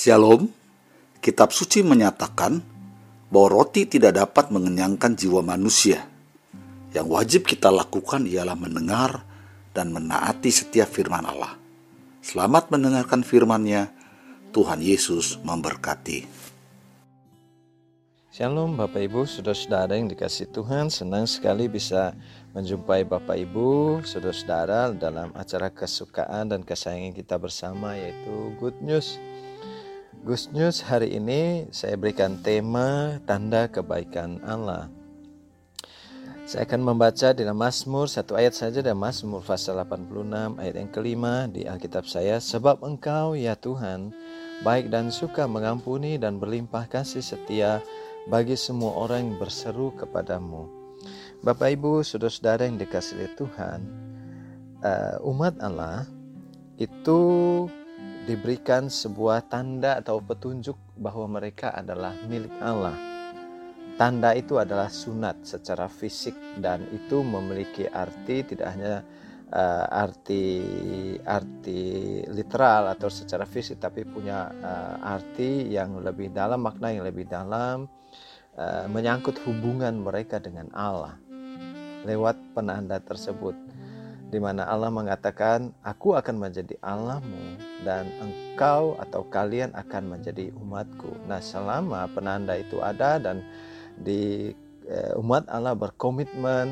Shalom, kitab suci menyatakan bahwa roti tidak dapat mengenyangkan jiwa manusia. Yang wajib kita lakukan ialah mendengar dan menaati setiap firman Allah. Selamat mendengarkan firman-Nya. Tuhan Yesus memberkati. Shalom Bapak Ibu, saudara-saudara yang dikasih Tuhan, senang sekali bisa menjumpai Bapak Ibu, saudara-saudara dalam acara kesukaan dan kesayangan kita bersama yaitu Good News. Good News hari ini saya berikan tema tanda kebaikan Allah. Saya akan membaca dalam Mazmur satu ayat saja dalam Mazmur pasal 86 ayat yang kelima di Alkitab saya. Sebab engkau ya Tuhan baik dan suka mengampuni dan berlimpah kasih setia bagi semua orang yang berseru kepadamu. Bapak Ibu, saudara-saudara yang dikasih oleh Tuhan, uh, umat Allah itu diberikan sebuah tanda atau petunjuk bahwa mereka adalah milik Allah. Tanda itu adalah sunat secara fisik dan itu memiliki arti tidak hanya uh, arti arti literal atau secara fisik tapi punya uh, arti yang lebih dalam makna yang lebih dalam uh, menyangkut hubungan mereka dengan Allah lewat penanda tersebut di mana Allah mengatakan aku akan menjadi Allahmu dan engkau atau kalian akan menjadi umatku. Nah, selama penanda itu ada dan di eh, umat Allah berkomitmen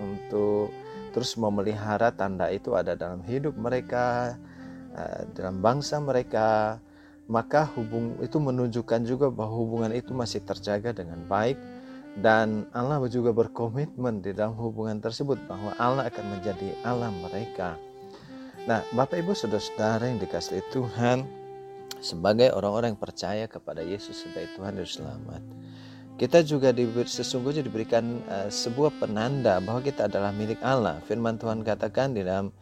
untuk terus memelihara tanda itu ada dalam hidup mereka, eh, dalam bangsa mereka, maka hubung itu menunjukkan juga bahwa hubungan itu masih terjaga dengan baik dan Allah juga berkomitmen di dalam hubungan tersebut bahwa Allah akan menjadi Allah mereka. Nah, Bapak Ibu saudara-saudara yang dikasih Tuhan, sebagai orang-orang yang percaya kepada Yesus sebagai Tuhan dan Selamat, kita juga diberi, sesungguhnya diberikan uh, sebuah penanda bahwa kita adalah milik Allah. Firman Tuhan katakan di dalam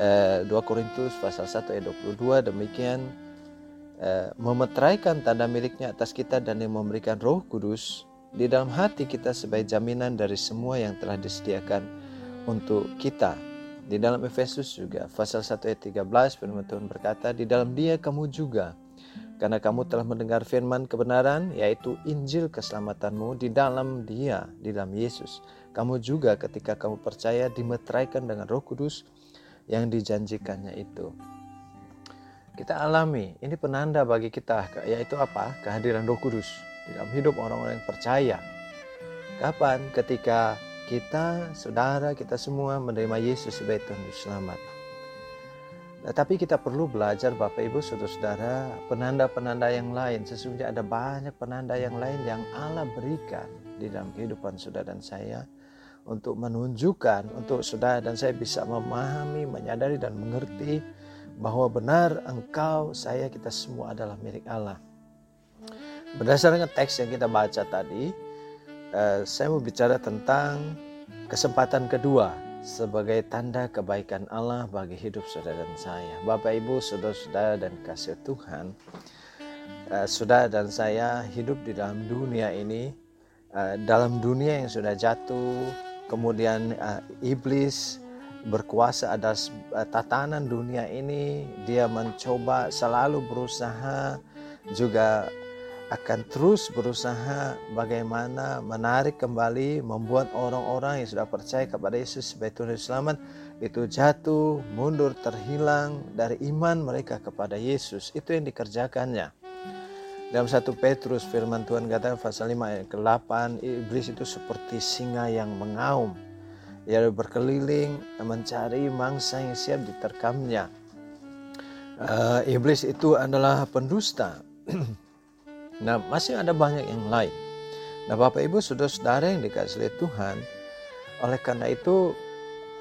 uh, eh, 2 Korintus pasal 1 ayat 22 demikian uh, memeteraikan tanda miliknya atas kita dan yang memberikan Roh Kudus di dalam hati kita sebagai jaminan dari semua yang telah disediakan untuk kita. Di dalam Efesus juga, pasal 1 ayat 13, firman Tuhan berkata, Di dalam dia kamu juga, karena kamu telah mendengar firman kebenaran, yaitu Injil keselamatanmu di dalam dia, di dalam Yesus. Kamu juga ketika kamu percaya dimeteraikan dengan roh kudus yang dijanjikannya itu. Kita alami, ini penanda bagi kita, yaitu apa? Kehadiran roh kudus dalam hidup orang-orang yang percaya. Kapan? Ketika kita, saudara, kita semua menerima Yesus sebagai Tuhan Selamat. Nah, tapi kita perlu belajar Bapak Ibu Saudara-saudara penanda-penanda yang lain. Sesungguhnya ada banyak penanda yang lain yang Allah berikan di dalam kehidupan saudara dan saya untuk menunjukkan untuk saudara dan saya bisa memahami, menyadari dan mengerti bahwa benar engkau, saya, kita semua adalah milik Allah. Berdasarkan teks yang kita baca tadi, eh, saya mau bicara tentang kesempatan kedua sebagai tanda kebaikan Allah bagi hidup saudara dan saya. Bapak Ibu, saudara-saudara dan kasih Tuhan, eh, saudara dan saya hidup di dalam dunia ini, eh, dalam dunia yang sudah jatuh, kemudian iblis berkuasa atas tatanan dunia ini, dia mencoba selalu berusaha juga akan terus berusaha bagaimana menarik kembali membuat orang-orang yang sudah percaya kepada Yesus sebagai Tuhan dan Selamat itu jatuh, mundur, terhilang dari iman mereka kepada Yesus. Itu yang dikerjakannya. Dalam satu Petrus firman Tuhan kata pasal 5 ayat ke-8 iblis itu seperti singa yang mengaum. Ia berkeliling mencari mangsa yang siap diterkamnya. Uh, iblis itu adalah pendusta. Nah, masih ada banyak yang lain. Nah, Bapak Ibu, saudara-saudara yang dikasih Tuhan, oleh karena itu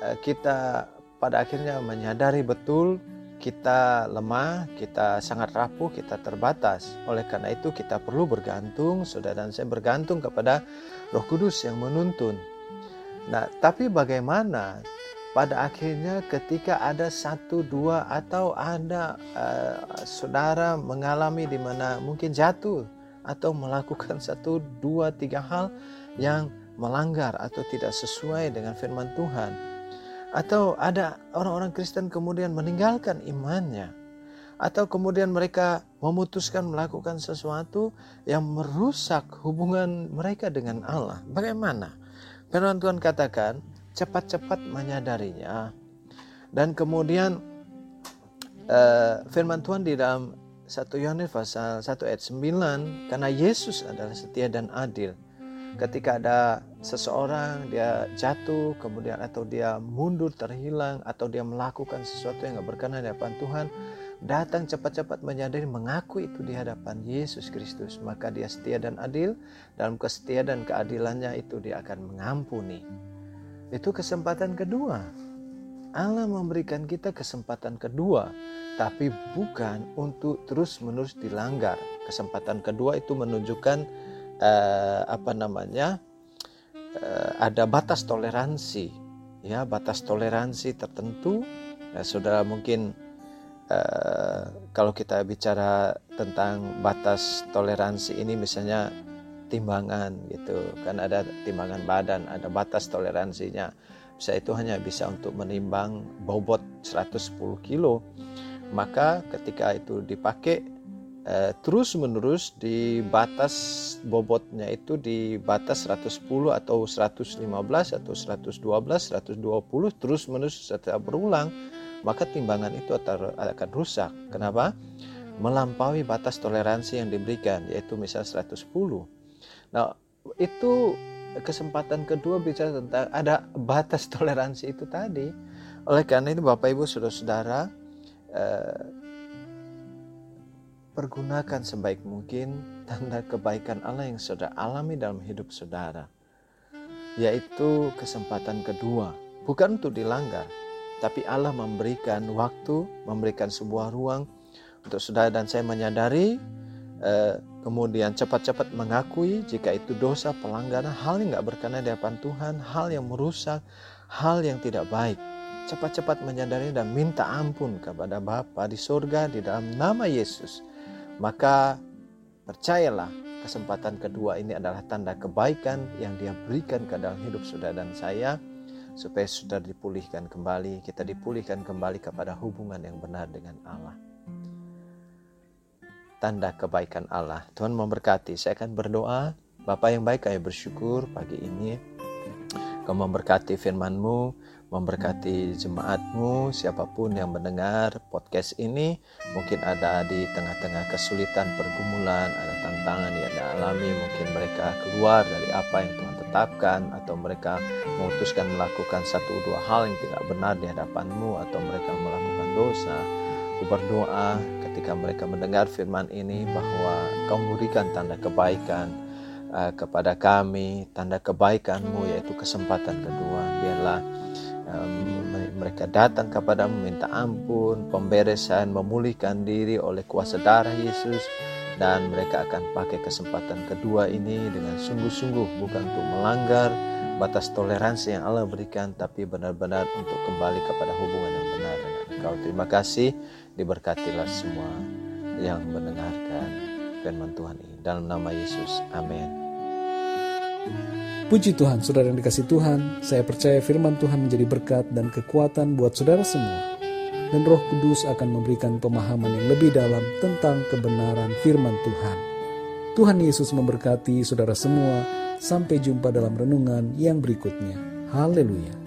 eh, kita pada akhirnya menyadari betul kita lemah, kita sangat rapuh, kita terbatas. Oleh karena itu kita perlu bergantung, saudara dan saya bergantung kepada Roh Kudus yang menuntun. Nah, tapi bagaimana pada akhirnya ketika ada satu dua atau ada uh, saudara mengalami di mana mungkin jatuh atau melakukan satu dua tiga hal yang melanggar atau tidak sesuai dengan firman Tuhan atau ada orang-orang Kristen kemudian meninggalkan imannya atau kemudian mereka memutuskan melakukan sesuatu yang merusak hubungan mereka dengan Allah. Bagaimana? Firman Tuhan katakan, cepat-cepat menyadarinya. Dan kemudian uh, firman Tuhan di dalam 1 Yohanes pasal 1 ayat 9, karena Yesus adalah setia dan adil. Ketika ada seseorang dia jatuh kemudian atau dia mundur terhilang atau dia melakukan sesuatu yang tidak berkenan di hadapan Tuhan datang cepat-cepat menyadari mengaku itu di hadapan Yesus Kristus maka dia setia dan adil dalam kesetiaan dan keadilannya itu dia akan mengampuni itu kesempatan kedua. Allah memberikan kita kesempatan kedua tapi bukan untuk terus-menerus dilanggar. Kesempatan kedua itu menunjukkan uh, apa namanya uh, ada batas toleransi. Ya batas toleransi tertentu. Ya, saudara mungkin uh, kalau kita bicara tentang batas toleransi ini misalnya timbangan gitu. Kan ada timbangan badan ada batas toleransinya. Bisa itu hanya bisa untuk menimbang bobot 110 kilo. Maka ketika itu dipakai eh, terus menerus di batas bobotnya itu di batas 110 atau 115 atau 112 120 terus menerus setelah berulang maka timbangan itu akan rusak. Kenapa? Melampaui batas toleransi yang diberikan yaitu misal 110 nah itu kesempatan kedua bicara tentang ada batas toleransi itu tadi. Oleh karena itu Bapak Ibu Saudara-saudara eh, pergunakan sebaik mungkin tanda kebaikan Allah yang saudara alami dalam hidup saudara, yaitu kesempatan kedua, bukan untuk dilanggar, tapi Allah memberikan waktu, memberikan sebuah ruang untuk saudara dan saya menyadari, kemudian cepat-cepat mengakui jika itu dosa, pelanggaran, hal yang nggak berkenan di hadapan Tuhan, hal yang merusak, hal yang tidak baik. Cepat-cepat menyadari dan minta ampun kepada Bapa di surga di dalam nama Yesus maka percayalah kesempatan kedua ini adalah tanda kebaikan yang dia berikan ke dalam hidup saudara dan saya supaya sudah dipulihkan kembali, kita dipulihkan kembali kepada hubungan yang benar dengan Allah. Tanda kebaikan Allah. Tuhan memberkati. Saya akan berdoa. Bapak yang baik, kami bersyukur pagi ini. Kau memberkati firman-Mu, memberkati jemaatmu, siapa pun yang mendengar podcast ini, mungkin ada di tengah-tengah kesulitan, pergumulan, ada tantangan yang dialami, mungkin mereka keluar dari apa yang Tuhan tetapkan, atau mereka memutuskan melakukan satu dua hal yang tidak benar di hadapanmu, atau mereka melakukan dosa. Aku berdoa ketika mereka mendengar firman ini bahwa kau memberikan tanda kebaikan uh, kepada kami, tanda kebaikanmu yaitu kesempatan kedua. Biarlah mereka datang kepada meminta ampun, pemberesan, memulihkan diri oleh kuasa darah Yesus dan mereka akan pakai kesempatan kedua ini dengan sungguh-sungguh bukan untuk melanggar batas toleransi yang Allah berikan tapi benar-benar untuk kembali kepada hubungan yang benar dengan Engkau. Terima kasih, diberkatilah semua yang mendengarkan firman Tuhan ini. Dalam nama Yesus, amin. Puji Tuhan, saudara yang dikasih Tuhan, saya percaya firman Tuhan menjadi berkat dan kekuatan buat saudara semua. Dan roh kudus akan memberikan pemahaman yang lebih dalam tentang kebenaran firman Tuhan. Tuhan Yesus memberkati saudara semua. Sampai jumpa dalam renungan yang berikutnya. Haleluya.